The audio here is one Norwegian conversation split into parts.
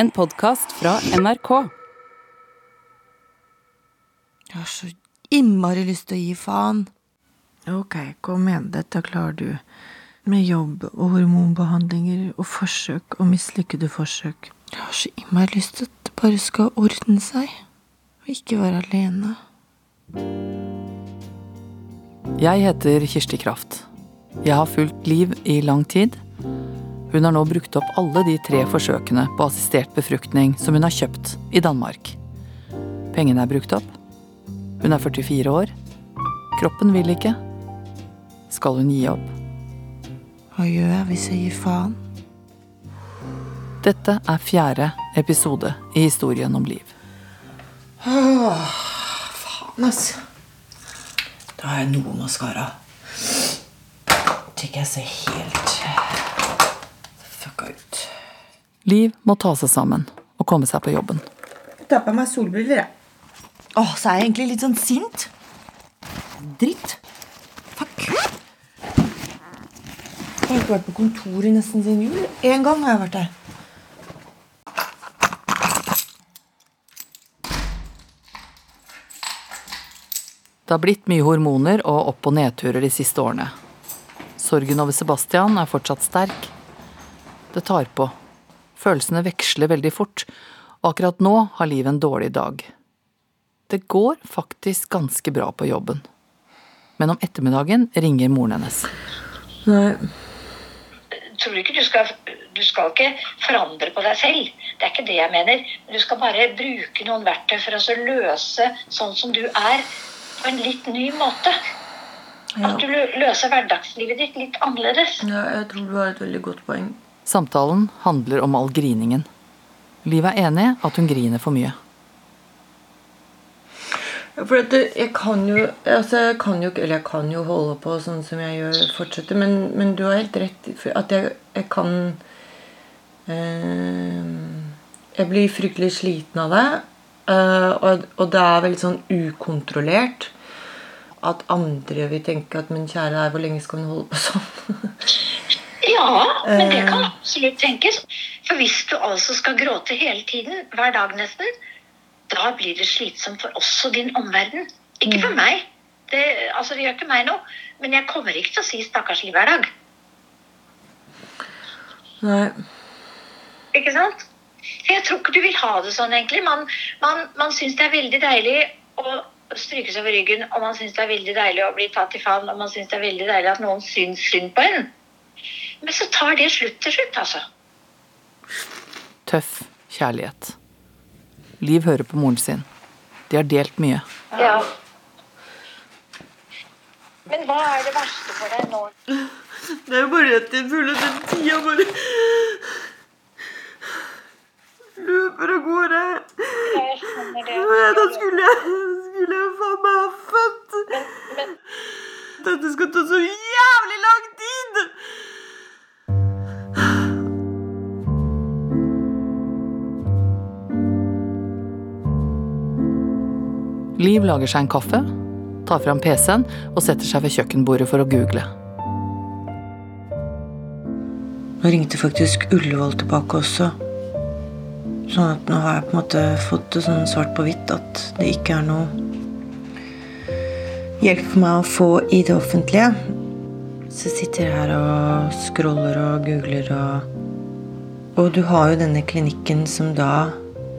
En podkast fra NRK. Jeg har så innmari lyst til å gi faen. Ok, kom igjen, dette klarer du. Med jobb og hormonbehandlinger og forsøk og mislykkede forsøk. Jeg har så innmari lyst til at det bare skal ordne seg. Og ikke være alene. Jeg heter Kirsti Kraft. Jeg har fulgt Liv i lang tid. Hun har nå brukt opp alle de tre forsøkene på assistert befruktning som hun har kjøpt i Danmark. Pengene er brukt opp. Hun er 44 år. Kroppen vil ikke. Skal hun gi opp? Hva gjør jeg hvis jeg gir faen? Dette er fjerde episode i historien om Liv. Faen, altså. Da har jeg noe maskara. Tenker jeg ser helt. Liv må ta seg sammen og komme seg på jobben. Ta på meg solbriller, jeg. Åh, så er jeg egentlig litt sånn sint. Dritt. Fuck. Jeg har ikke vært på kontoret nesten siden jul. En gang har jeg vært der. Det har blitt mye hormoner og opp- og nedturer de siste årene. Sorgen over Sebastian er fortsatt sterk. Det tar på. Følelsene veksler veldig fort, og akkurat nå har Liv en dårlig dag. Det går faktisk ganske bra på jobben. Men om ettermiddagen ringer moren hennes. Nei, tror ikke du skal Du skal ikke forandre på deg selv. Det er ikke det jeg mener. Du skal bare bruke noen verktøy for å så løse sånn som du er, på en litt ny måte. Ja. At du løser hverdagslivet ditt litt annerledes. ja, jeg tror du har et veldig godt poeng. Samtalen handler om all griningen. Liv er enig at hun griner for mye. For jeg kan jo altså jeg kan jo jeg kan jo holde på sånn som jeg gjør, fortsette, men, men du har helt rett at jeg, jeg kan eh, Jeg blir fryktelig sliten av det. eh, og, og det er veldig sånn ukontrollert. At andre vil tenke at Men kjære deg, hvor lenge skal hun holde på sånn? Ja, men det kan absolutt tenkes. For hvis du altså skal gråte hele tiden, hver dag nesten, da blir det slitsomt for oss og din omverden. Ikke for meg. Det, altså, det gjør ikke meg noe. Men jeg kommer ikke til å si 'stakkars liv' hver dag. Nei. Ikke sant? Jeg tror ikke du vil ha det sånn, egentlig. Man, man, man syns det er veldig deilig å stryke seg over ryggen, og man syns det er veldig deilig å bli tatt i favn, og man syns det er veldig deilig at noen syns synd på en. Men så tar det slutt til slutt, altså. Tøff kjærlighet. Liv hører på moren sin. De har delt mye. Ja. Men hva er det verste for deg nå? Det er jo bare at jeg føler at den tida bare løper av gårde. Jeg skjønner det. Da skulle jeg, skulle jeg faen meg ha født. Men, men Dette skal ta så Liv lager seg en kaffe, tar fram PC-en og setter seg ved kjøkkenbordet for å google. Nå ringte faktisk Ullevål tilbake også. Sånn at nå har jeg på en måte fått det sånn svart på hvitt at det ikke er noe hjelp for meg å få i det offentlige. Så jeg sitter her og scroller og googler og Og du har jo denne klinikken som da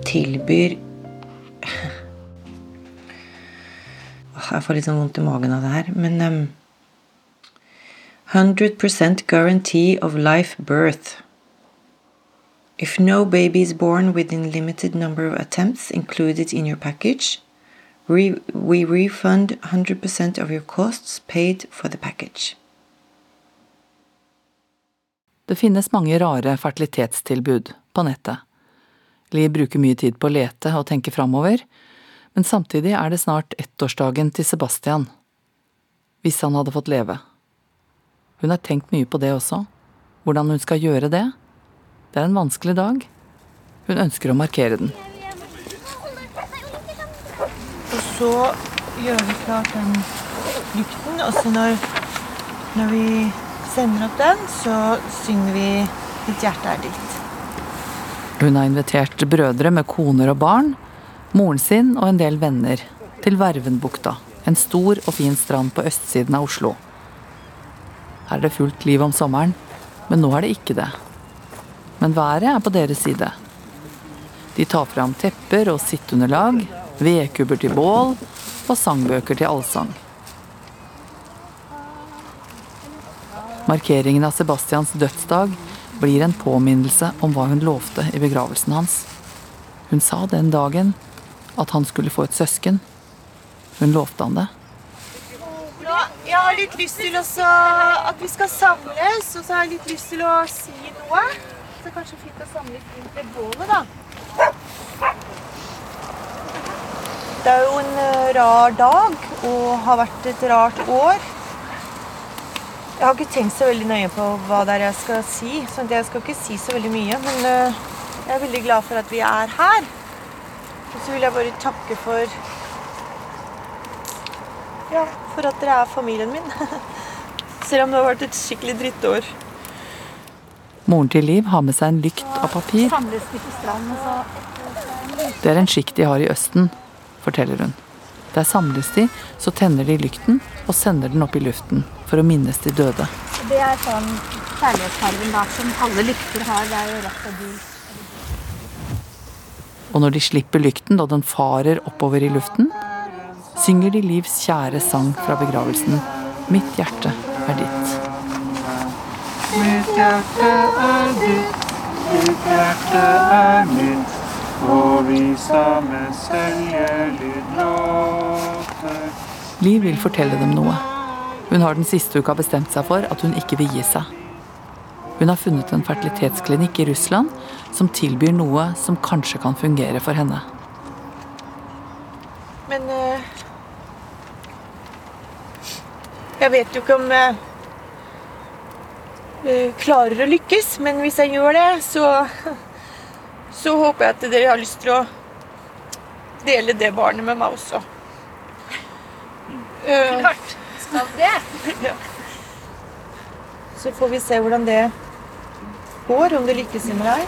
tilbyr Jeg får litt sånn vondt i magen av det her, men um, 100% guarantee of life birth. If no baby is born within limited number of attempts included in your package, we, refund 100% of your costs paid for the package. Det finnes mange rare fertilitetstilbud på nettet. Liv bruker mye tid på å lete og tenke framover, men samtidig er det snart ettårsdagen til Sebastian. Hvis han hadde fått leve. Hun har tenkt mye på det også. Hvordan hun skal gjøre det. Det er en vanskelig dag. Hun ønsker å markere den. Og så gjør vi klart den lukten, og så når, når vi sender opp den, så synger vi 'Ditt hjerte er ditt'. Hun har invitert brødre med koner og barn, moren sin og en del venner til Vervenbukta, en stor og fin strand på østsiden av Oslo. Her er det fullt liv om sommeren, men nå er det ikke det. Men været er på deres side. De tar fram tepper og sitteunderlag, vedkubber til bål og sangbøker til allsang. Markeringen av Sebastians dødsdag blir en påminnelse om hva hun lovte i begravelsen hans. Hun sa den dagen at han skulle få et søsken. Hun lovte han det. Jeg har litt lyst til også at vi skal samles, og så har jeg litt lyst til å si noe. Så det er kanskje fint å samles rundt det bålet, da. Det er jo en eh, rar dag og har vært et rart år. Jeg har ikke tenkt så veldig nøye på hva det er jeg skal si, så jeg skal ikke si så veldig mye. Men eh, jeg er veldig glad for at vi er her. Og så vil jeg bare takke for ja, for at dere er familien min. Selv om det har vært et skikkelig drittår. Moren til Liv har med seg en lykt av papir. Det er en skikk de har i Østen, forteller hun. Der samles de, så tenner de lykten og sender den opp i luften for å minnes de døde. Det er sånn kjærlighetsfargen da, som alle lykter har. Det er jo rett og gul. Og når de slipper lykten da den farer oppover i luften, synger de Livs kjære sang fra begravelsen 'Mitt hjerte er ditt'. Mitt hjerte er ditt, mitt hjerte er mitt, og vi sammen seljelyd låter. Liv vil fortelle dem noe. Hun har den siste uka bestemt seg for at hun ikke vil gi seg. Hun har funnet en fertilitetsklinikk i Russland som tilbyr noe som kanskje kan fungere for henne. Men eh, Jeg vet jo ikke om jeg eh, klarer å lykkes, men hvis jeg gjør det, så Så håper jeg at dere har lyst til å dele det barnet med meg også. Klart skal det. ja. Så får vi se hvordan det går, om det lykkes med deg.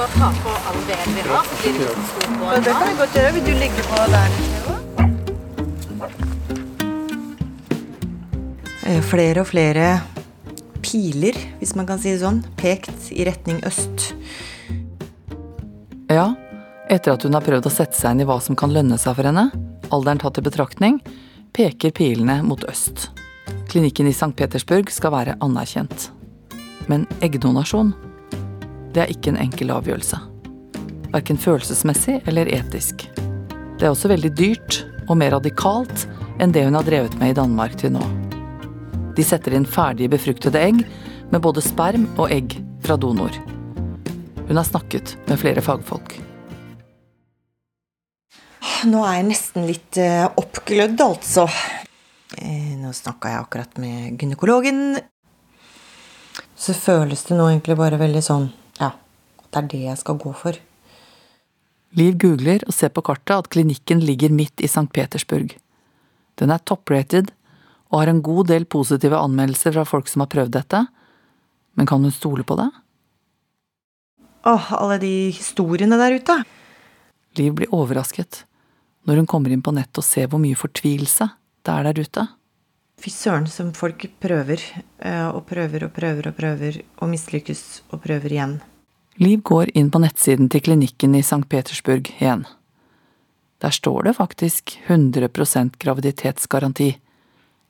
Bare ta på all veden vi har. Blir det ikke stor på Ja, det kan vi godt gjøre. Vil du legge på der? Eh, Flere og flere piler, hvis man kan si det sånn, pekt i retning øst. Ja, etter at hun har prøvd å sette seg inn i hva som kan lønne seg for henne, alderen tatt i betraktning, peker pilene mot øst. Klinikken i St. Petersburg skal være anerkjent. Men eggdonasjon, det er ikke en enkel avgjørelse. Verken følelsesmessig eller etisk. Det er også veldig dyrt og mer radikalt enn det hun har drevet med i Danmark til nå. De setter inn ferdig befruktede egg med både sperm og egg fra donor. Hun har snakket med flere fagfolk. Nå er jeg nesten litt eh, oppglødd, altså. Eh, Nå snakka jeg akkurat med gynekologen. Så føles det nå egentlig bare veldig sånn Ja, det er det jeg skal gå for. Liv googler og ser på kartet at klinikken ligger midt i St. Petersburg. Den er topprated og har en god del positive anmeldelser fra folk som har prøvd dette. Men kan hun stole på det? Åh, alle de historiene der ute. Liv blir overrasket når hun kommer inn på nettet og ser hvor mye fortvilelse det er der ute. Fy søren som folk prøver eh, og prøver og prøver og prøver og mislykkes og prøver igjen. Liv går inn på nettsiden til klinikken i St. Petersburg igjen. Der står det faktisk 100% graviditetsgaranti.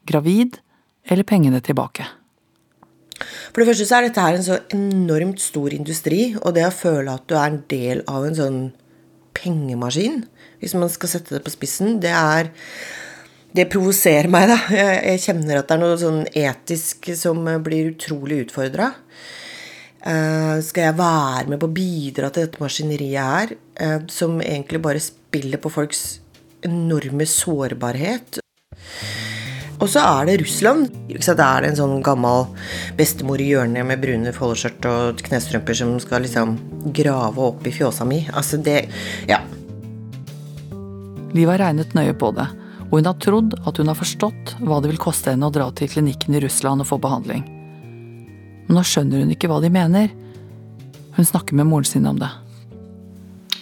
Gravid eller pengene tilbake. For det første så er dette her en så enormt stor industri, og det å føle at du er en del av en sånn pengemaskin, hvis man skal sette det på spissen, det er Det provoserer meg, da. Jeg, jeg kjenner at det er noe sånn etisk som blir utrolig utfordra. skal jeg være med på å bidra til dette maskineriet her, uh, som egentlig bare spiller på folks enorme sårbarhet? Og så er det Russland. Det? Er en sånn gammel bestemor i hjørnet med brune foldeskjørt og knestrømper som skal liksom grave opp i fjåsa mi. Altså det Ja. Liv har regnet nøye på det, og hun har trodd at hun har forstått hva det vil koste henne å dra til klinikken i Russland og få behandling. Men nå skjønner hun ikke hva de mener. Hun snakker med moren sin om det.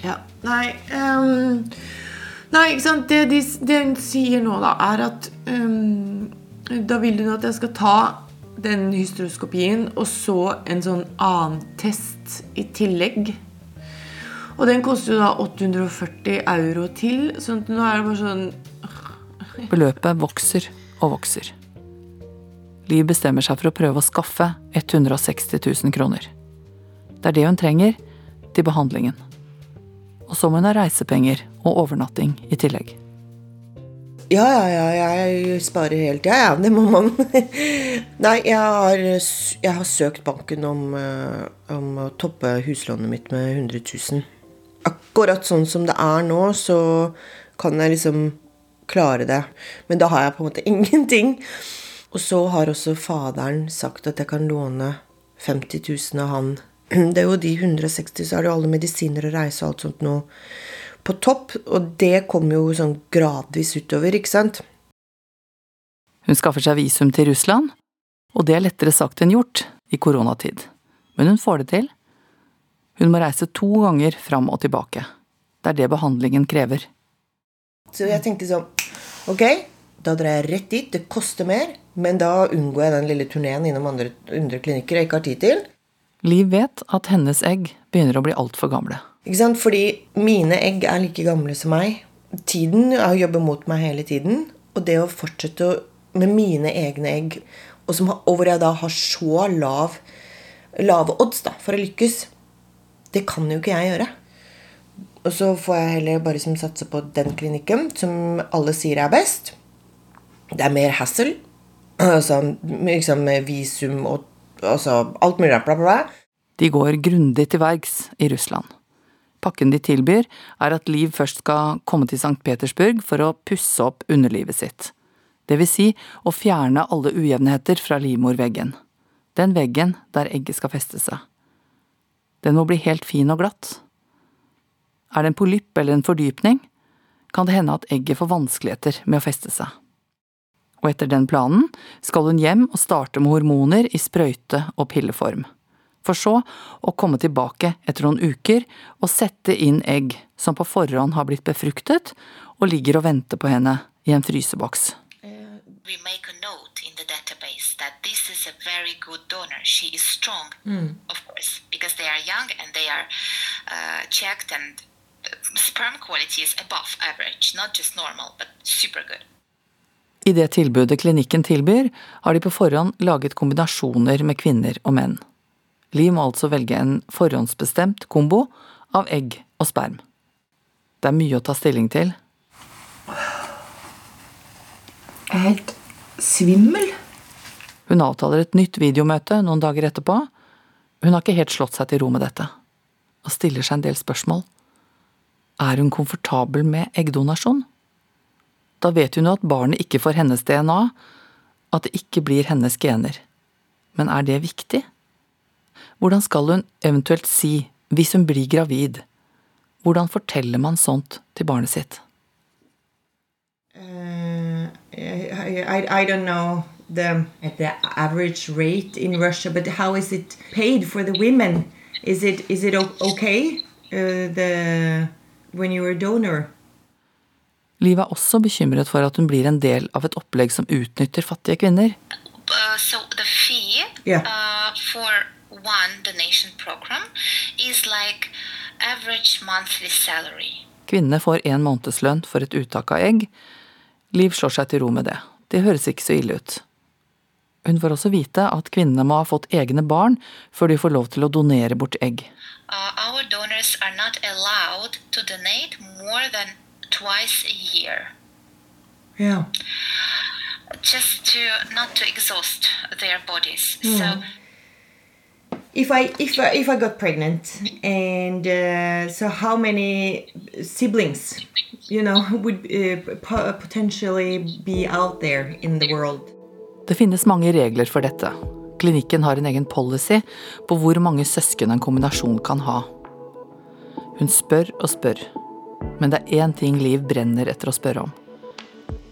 Ja, nei um, Nei, ikke sant. Det, de, det hun sier nå, da, er at um, Da vil hun at jeg skal ta den hysteroskopien og så en sånn annen test i tillegg. Og den koster jo da 840 euro til, så nå er det bare sånn Beløpet vokser og vokser. Liv bestemmer seg for å prøve å skaffe 160 000 kroner. Det er det hun trenger til behandlingen. Og så må hun ha reisepenger og overnatting i tillegg. Ja, ja, ja, jeg sparer helt. Ja, ja, det må man. Nei, jeg har, jeg har søkt banken om, eh, om å toppe huslånet mitt med 100 000. Akkurat sånn som det er nå, så kan jeg liksom klare det. Men da har jeg på en måte ingenting. Og så har også faderen sagt at jeg kan låne 50 000 av han. Det er jo de 160, så er det jo alle medisiner og reise og alt sånt nå på topp. Og det kommer jo sånn gradvis utover, ikke sant? Hun skaffer seg visum til Russland, og det er lettere sagt enn gjort i koronatid. Men hun får det til. Hun må reise to ganger fram og tilbake. Det er det behandlingen krever. Så jeg tenkte sånn Ok, da drar jeg rett dit. Det koster mer, men da unngår jeg den lille turneen innom andre, andre klinikker jeg ikke har tid til. Liv vet at hennes egg begynner å bli altfor gamle. Ikke sant? Fordi mine egg er like gamle som meg. Tiden er å jobbe mot meg hele tiden. Og det å fortsette med mine egne egg, og, som, har- og hvor jeg da har så lav, lave odds da, for å lykkes, det kan jo ikke jeg gjøre. Og så får jeg heller bare som satse på den klinikken som alle sier er best. Det er mer hassle. Altså, liksom visum og altså, alt mulig. Bla, bla, bla. De går grundig til verks i Russland. Pakken de tilbyr, er at Liv først skal komme til St. Petersburg for å pusse opp underlivet sitt. Det vil si å fjerne alle ujevnheter fra livmorveggen. Den veggen der egget skal feste seg. Den må bli helt fin og glatt. Er det en polypp eller en fordypning, kan det hende at egget får vanskeligheter med å feste seg. Og etter den planen skal hun hjem og starte med hormoner i sprøyte- og pilleform. For så å komme tilbake etter noen uker og sette inn egg som på forhånd har blitt befruktet og ligger og venter på henne i en fryseboks. Mm. make a note in the database that this is a very good donor. She is strong, of course, because they are young and they are uh, checked, and sperm quality is above average, not just normal, but super good. I det tilbudet klinikken tilbyr, har de på forhånd laget kombinasjoner med kvinner og menn. Li må altså velge en forhåndsbestemt kombo av egg og sperm. Det er mye å ta stilling til. Jeg er helt svimmel. Hun avtaler et nytt videomøte noen dager etterpå. Hun har ikke helt slått seg til ro med dette, og stiller seg en del spørsmål. Er hun komfortabel med eggdonasjon? Da vet hun jo at barnet ikke får hennes DNA, at det ikke blir hennes gener. Men er det viktig? Hvordan skal hun eventuelt si hvis hun blir gravid? Hvordan forteller man sånt til barnet sitt? Uh, I, I, I don't know the the average rate in Russia, but how for the women? Is it is it uh, when you're a donor? Liv er også bekymret for at hun blir en del av et opplegg som utnytter fattige kvinner. Uh, so fee Yeah. uh, for one donation program is like average monthly salary. Kvinnene får en månedslønn for et uttak av egg. Liv slår seg til ro med det. Det høres ikke så ille ut. Hun får også vite at kvinnene må ha fått egne barn før de får lov til å donere bort egg. Uh, our donors are not allowed to donate more than twice a year, Yeah. to to exhaust. So If I if I, if I got pregnant and uh, so how many siblings, you know, would uh, po- potentially be out there in the world? Det finnes mange regler for dette. Klinikken har en egen policy på hvor mange søsken en kombinasjon kan ha. Hun spør og spør, men det er én ting Liv brenner etter å spørre om.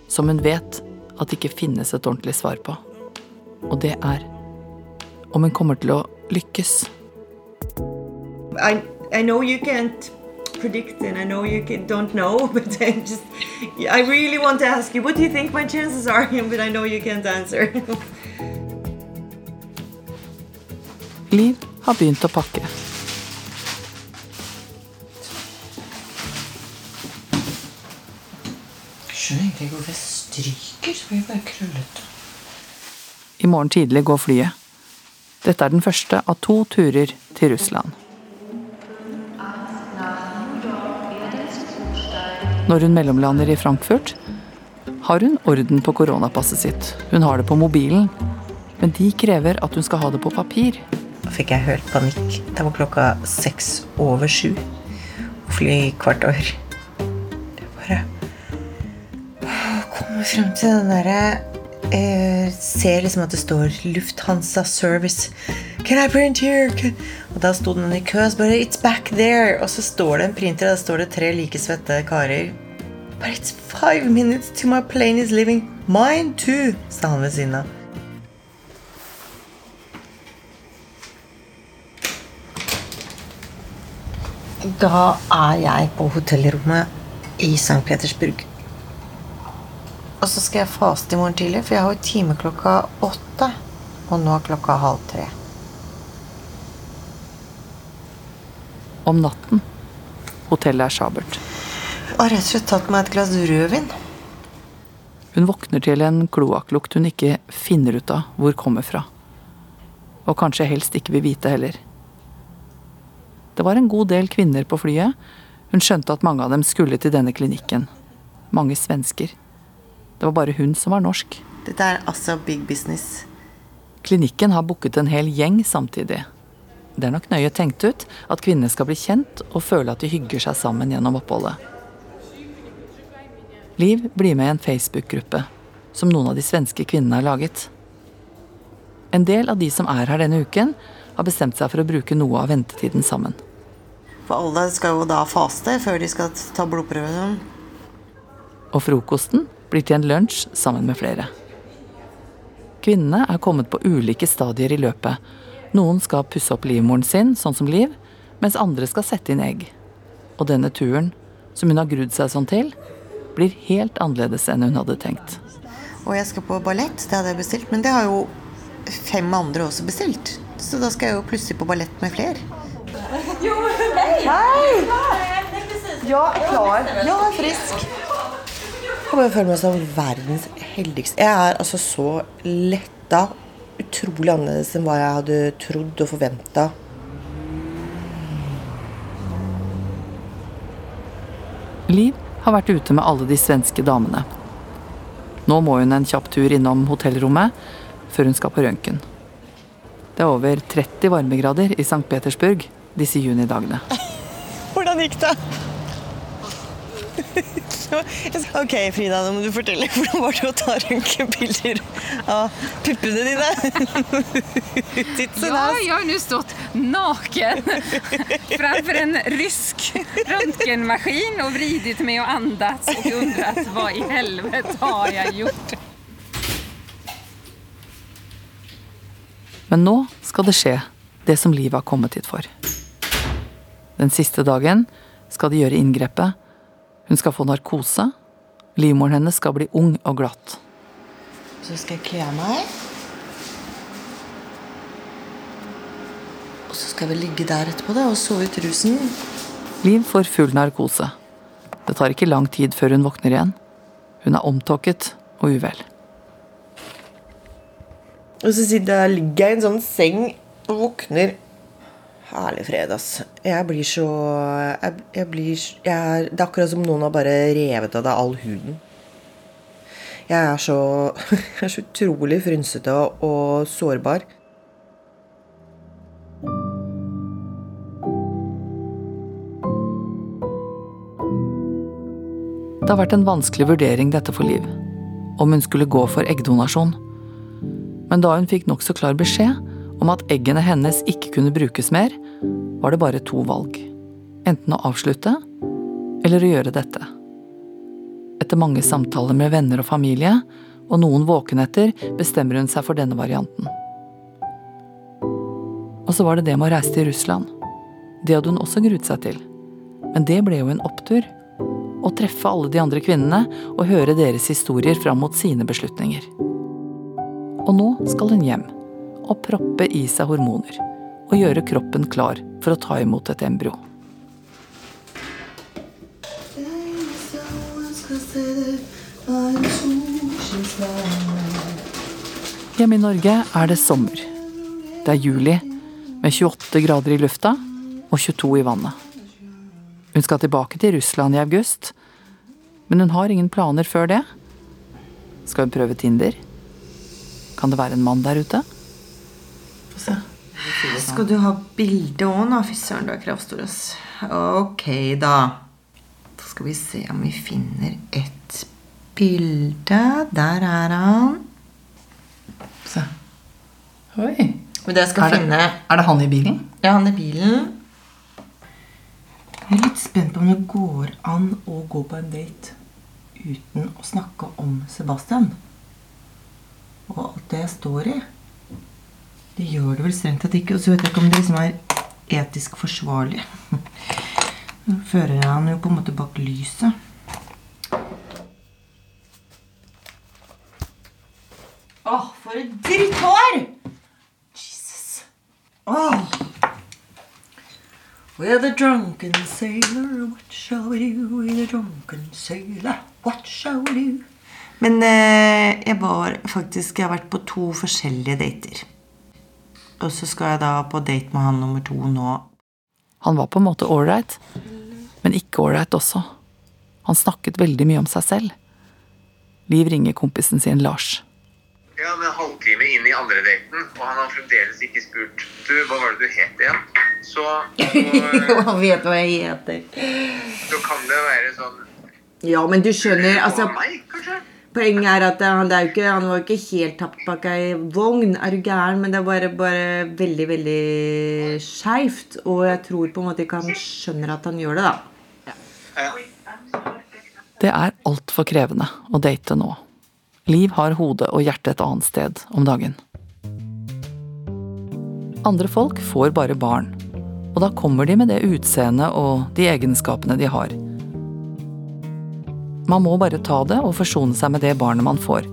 Som hun vet at det ikke finnes et ordentlig svar på. Og det er om hun kommer til å lykkes. I I know you can't predict and I know you can, don't know, but I just I really want to ask you what do you think my chances are, but I know you can't answer. Liv har begynt å pakke. Jeg skjønner egentlig ikke hvorfor jeg stryker, så blir jeg bare krøllete. I morgen tidlig går flyet. Dette er den første av to turer til Russland. Når hun mellomlander i Frankfurt, har hun orden på koronapasset sitt. Hun har det på mobilen, men de krever at hun skal ha det på papir. Da fikk jeg helt panikk. Det var klokka seks over sju. Fly kvart over. Det bare Komme frem til den derre eh, Ser liksom at det står Lufthansa Service. Can I print here? Can... Og da sto den i kø, så bare It's back there. Og så står det en printer, og da står det tre like svette karer. But it's five minutes to my plane is leaving. Mine too, sa han ved siden av. Da er jeg på hotellrommet i St. Petersburg. Og så skal jeg faste i morgen tidlig, for jeg har jo time klokka åtte. Og nå er klokka halv tre. Om natten. Hotellet er sabelt. Har rett og slett tatt meg et glass rødvin. Hun våkner til en kloakklukt hun ikke finner ut av hvor kommer fra. Og kanskje helst ikke vil vite heller. Det var en god del kvinner på flyet. Hun skjønte at mange av dem skulle til denne klinikken. Mange svensker. Det var bare hun som var norsk. Dette er altså big business. Klinikken har booket en hel gjeng samtidig. Det er nok nøye tenkt ut at kvinner skal bli kjent og føle at de hygger seg sammen gjennom oppholdet. Liv blir med i en Facebook-gruppe som noen av de svenske kvinnene har laget. En del av de som er her denne uken, har bestemt seg for å bruke noe av ventetiden sammen. For alle skal jo da faste før de skal ta blodprøven. Og frokosten blir til en lunsj sammen med flere. Kvinnene er kommet på ulike stadier i løpet. Noen skal pusse opp livmoren sin, sånn som Liv, mens andre skal sette inn egg. Og denne turen, som hun har grudd seg sånn til, blir helt annerledes enn hun hadde tenkt. Og jeg skal på ballett, det hadde jeg bestilt, men det har jo fem andre også bestilt. Så da skal jeg jo plutselig på ballett med flere. Hei! Ja, klar. Ja, frisk. Jeg bare føler meg som verdens heldigste. Jeg er altså så letta. Utrolig annerledes enn hva jeg hadde trodd og forventa. Liv har vært ute med alle de svenske damene. Nå må hun en kjapp tur innom hotellrommet før hun skal på røntgen. Det er over 30 varmegrader i St. Petersburg disse junidagene. Hvordan gikk det? Ok, Frida, nå må du fortelle. Hvordan var det å ta røntgenbilder av puppene dine? Ja, jeg har nå stått naken fremfor en rysk røntgenmaskin og vridet meg og andet og undret hva i helvete har jeg gjort? Men nå skal det skje, det som livet har kommet hit for. Den siste dagen skal de gjøre inngrepet. Hun skal få narkose. Livmoren hennes skal bli ung og glatt. Så skal jeg kle av meg. Og så skal vi ligge der etterpå da, og sove ut rusen. Liv får full narkose. Det tar ikke lang tid før hun våkner igjen. Hun er omtåket og uvel. Og så sitter jeg, ligger jeg i en sånn seng og våkner. Herlig fred, ass. Jeg blir så jeg, jeg blir, jeg, Det er akkurat som noen har bare revet av deg all huden. Jeg er så, jeg er så utrolig frynsete og, og sårbar. Det har vært en vanskelig vurdering dette for Liv. Om hun skulle gå for eggdonasjon. Men da hun fikk nokså klar beskjed om at eggene hennes ikke kunne brukes mer, var det bare to valg. Enten å avslutte, eller å gjøre dette. Etter mange samtaler med venner og familie, og noen våkenetter, bestemmer hun seg for denne varianten. Og så var det det med å reise til Russland. Det hadde hun også gruet seg til. Men det ble jo en opptur. Å treffe alle de andre kvinnene og høre deres historier fram mot sine beslutninger. Og nå skal hun hjem og proppe i seg hormoner. Og gjøre kroppen klar for å ta imot et embryo. Hjemme i Norge er det sommer. Det er juli, med 28 grader i lufta og 22 i vannet. Hun skal tilbake til Russland i august, men hun har ingen planer før det. Skal hun prøve Tinder? Kan det være en mann der ute? Skal du ha bilde òg nå? Fy søren, du er kravstor, ass. Ok, da. Da skal vi se om vi finner et bilde. Der er han. Se. Oi. Men jeg skal Er det- finne Er det han i bilen? Ja, han i bilen. Jeg er litt spent på om det går an å gå på en date uten å snakke om Sebastian. Og alt det jeg står i. Det gjør det vel strengt tatt ikke. Og så vet jeg ikke om det liksom er etisk forsvarlig. Nå fører jeg han jo på en måte bak lyset. Åh, for et dritthår! Jesus. Åh. We're the drunken sailor, what shall we do? We're the drunken sailor, what shall we do? Men eh, jeg var faktisk Jeg har vært på to forskjellige dater. Og så skal jeg da på date med han nummer to nå. Han var på en måte ålreit, men ikke ålreit også. Han snakket veldig mye om seg selv. Liv ringer kompisen sin Lars. Ja, men en halvtime inn i andre daten, og han har fremdeles ikke spurt Du, hva var det du het igjen? Så, så, Han vet hva jeg heter. så kan det være sånn Ja, men du skjønner altså, meg, kanskje? Poenget er at han, det er jo ikke, han var jo ikke helt tapt bak ei vogn. Er du gæren? Men det er bare, bare veldig, veldig skeivt. Og jeg tror på en måte ikke han skjønner at han gjør det, da. Ja. Det er altfor krevende å date nå. Liv har hodet og hjertet et annet sted om dagen. Andre folk får bare barn, og da kommer de med det utseendet og de egenskapene de har. Man må bare ta det og forsone seg med det barnet man får.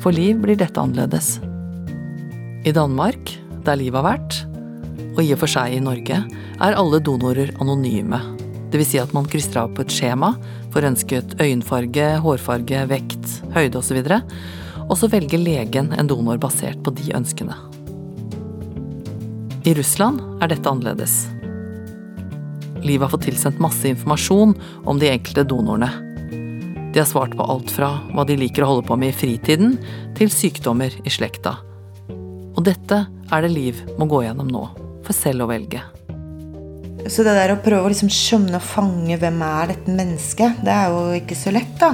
For Liv blir dette annerledes. I Danmark, der Liv har vært, og i og for seg i Norge, er alle donorer anonyme. Vil si at man krysser av på et skjema for ønsket øyenfarge, hårfarge, vekt, høyde osv. Og så velger legen en donor basert på de ønskene. I Russland er dette annerledes. Liv har fått tilsendt masse informasjon om de enkelte donorene. De har svart på alt fra hva de liker å holde på med i fritiden, til sykdommer i slekta. Og dette er det Liv må gå gjennom nå, for selv å velge. Så det der å prøve å liksom skjønne og fange hvem er dette mennesket, det er jo ikke så lett, da.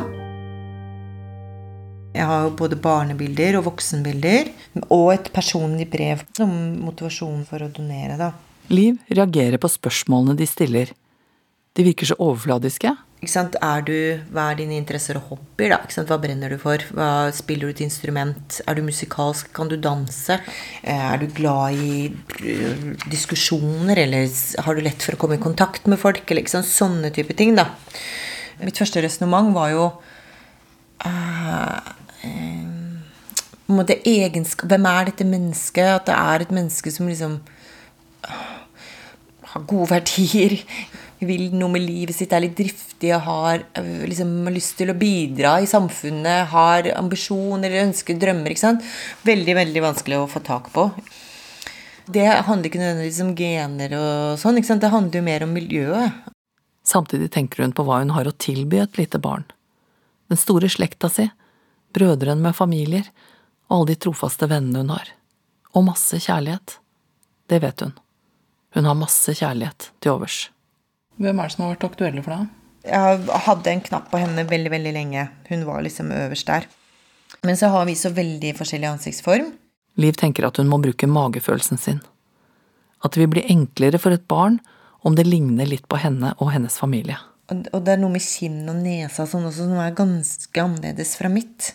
Jeg har jo både barnebilder og voksenbilder, og et personlig brev som motivasjon for å donere, da. Liv reagerer på spørsmålene de stiller. De virker så overfladiske. Er du, hva er dine interesser og hobbyer? da? Hva brenner du for? Hva Spiller du et instrument? Er du musikalsk? Kan du danse? Eh, Er du glad i eh, diskusjoner? Eller har du lett for å komme i kontakt med folk? Eller ikke sant? Sånne type ting. da. Mitt første resonnement var jo uh, eh, på egenskap, Hvem er dette mennesket? At det er et menneske som liksom har gode verdier, vil noe med livet sitt, er litt driftig og har øh, liksom lyst til å bidra i samfunnet, har ambisjoner eller ønsker, drømmer. ikke sant? Veldig, veldig vanskelig å få tak på. Det handler ikke nødvendigvis om gener og sånn, ikke sant? det handler jo mer om miljøet. Samtidig tenker hun på hva hun har å tilby et lite barn. Den store slekta si, brødrene med familier, og alle de trofaste vennene hun har. Og masse kjærlighet. Det vet hun. Hun har masse kjærlighet til overs. Hvem er det som har vært aktuelle for deg? Jeg hadde en knapp på henne veldig, veldig lenge. Hun var liksom øverst der. Men så har vi så veldig forskjellig ansiktsform. Liv tenker at hun må bruke magefølelsen sin. At det vil bli enklere for et barn om det ligner litt på henne og hennes familie. Og det er noe med kinn og nesa og sånn også som er ganske annerledes fra mitt.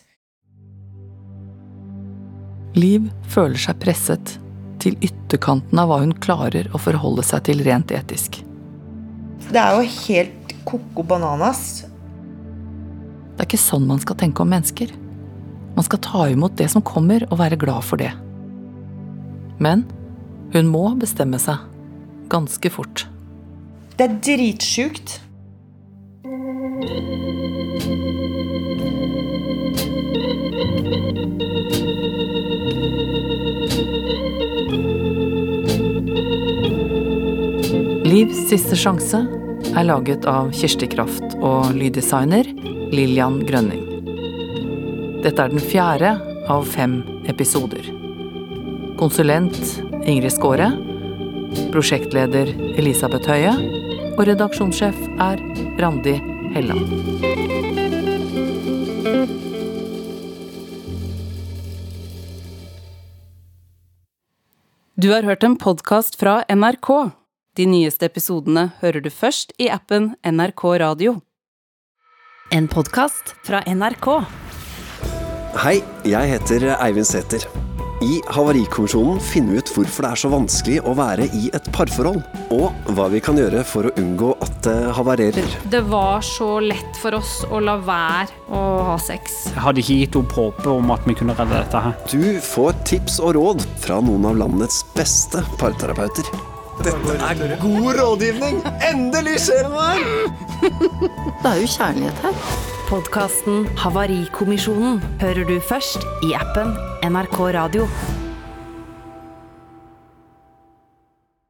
Liv føler seg presset, til ytterkanten av hva hun klarer å forholde seg til rent etisk. Det er jo helt koko bananas. Det er ikke sånn man skal tenke om mennesker. Man skal ta imot det som kommer, og være glad for det. Men hun må bestemme seg. Ganske fort. Det er dritsjukt. Livs siste sjanse er laget av Kirsti Kraft og lyddesigner Lillian Grønning. Dette er den fjerde av fem episoder. Konsulent Ingrid Skåre. Prosjektleder Elisabeth Høie. Og redaksjonssjef er Randi Helland. Du har hørt en podkast fra NRK. De nyeste episodene hører du først i appen NRK Radio. En podkast fra NRK. Hei, jeg heter Eivind Sæther. I Havarikommisjonen finner vi ut hvorfor det er så vanskelig å være i et parforhold, og hva vi kan gjøre for å unngå at det havarerer. Det var så lett for oss å la være å ha sex. Jeg hadde ikke gitt opp håpet om at vi kunne redde dette her. Du får tips og råd fra noen av landets beste parterapeuter. Dette er god rådgivning! Endelig skjer det noe her! Det er jo kjærlighet her. Podkasten Havarikommisjonen hører du først i appen NRK Radio.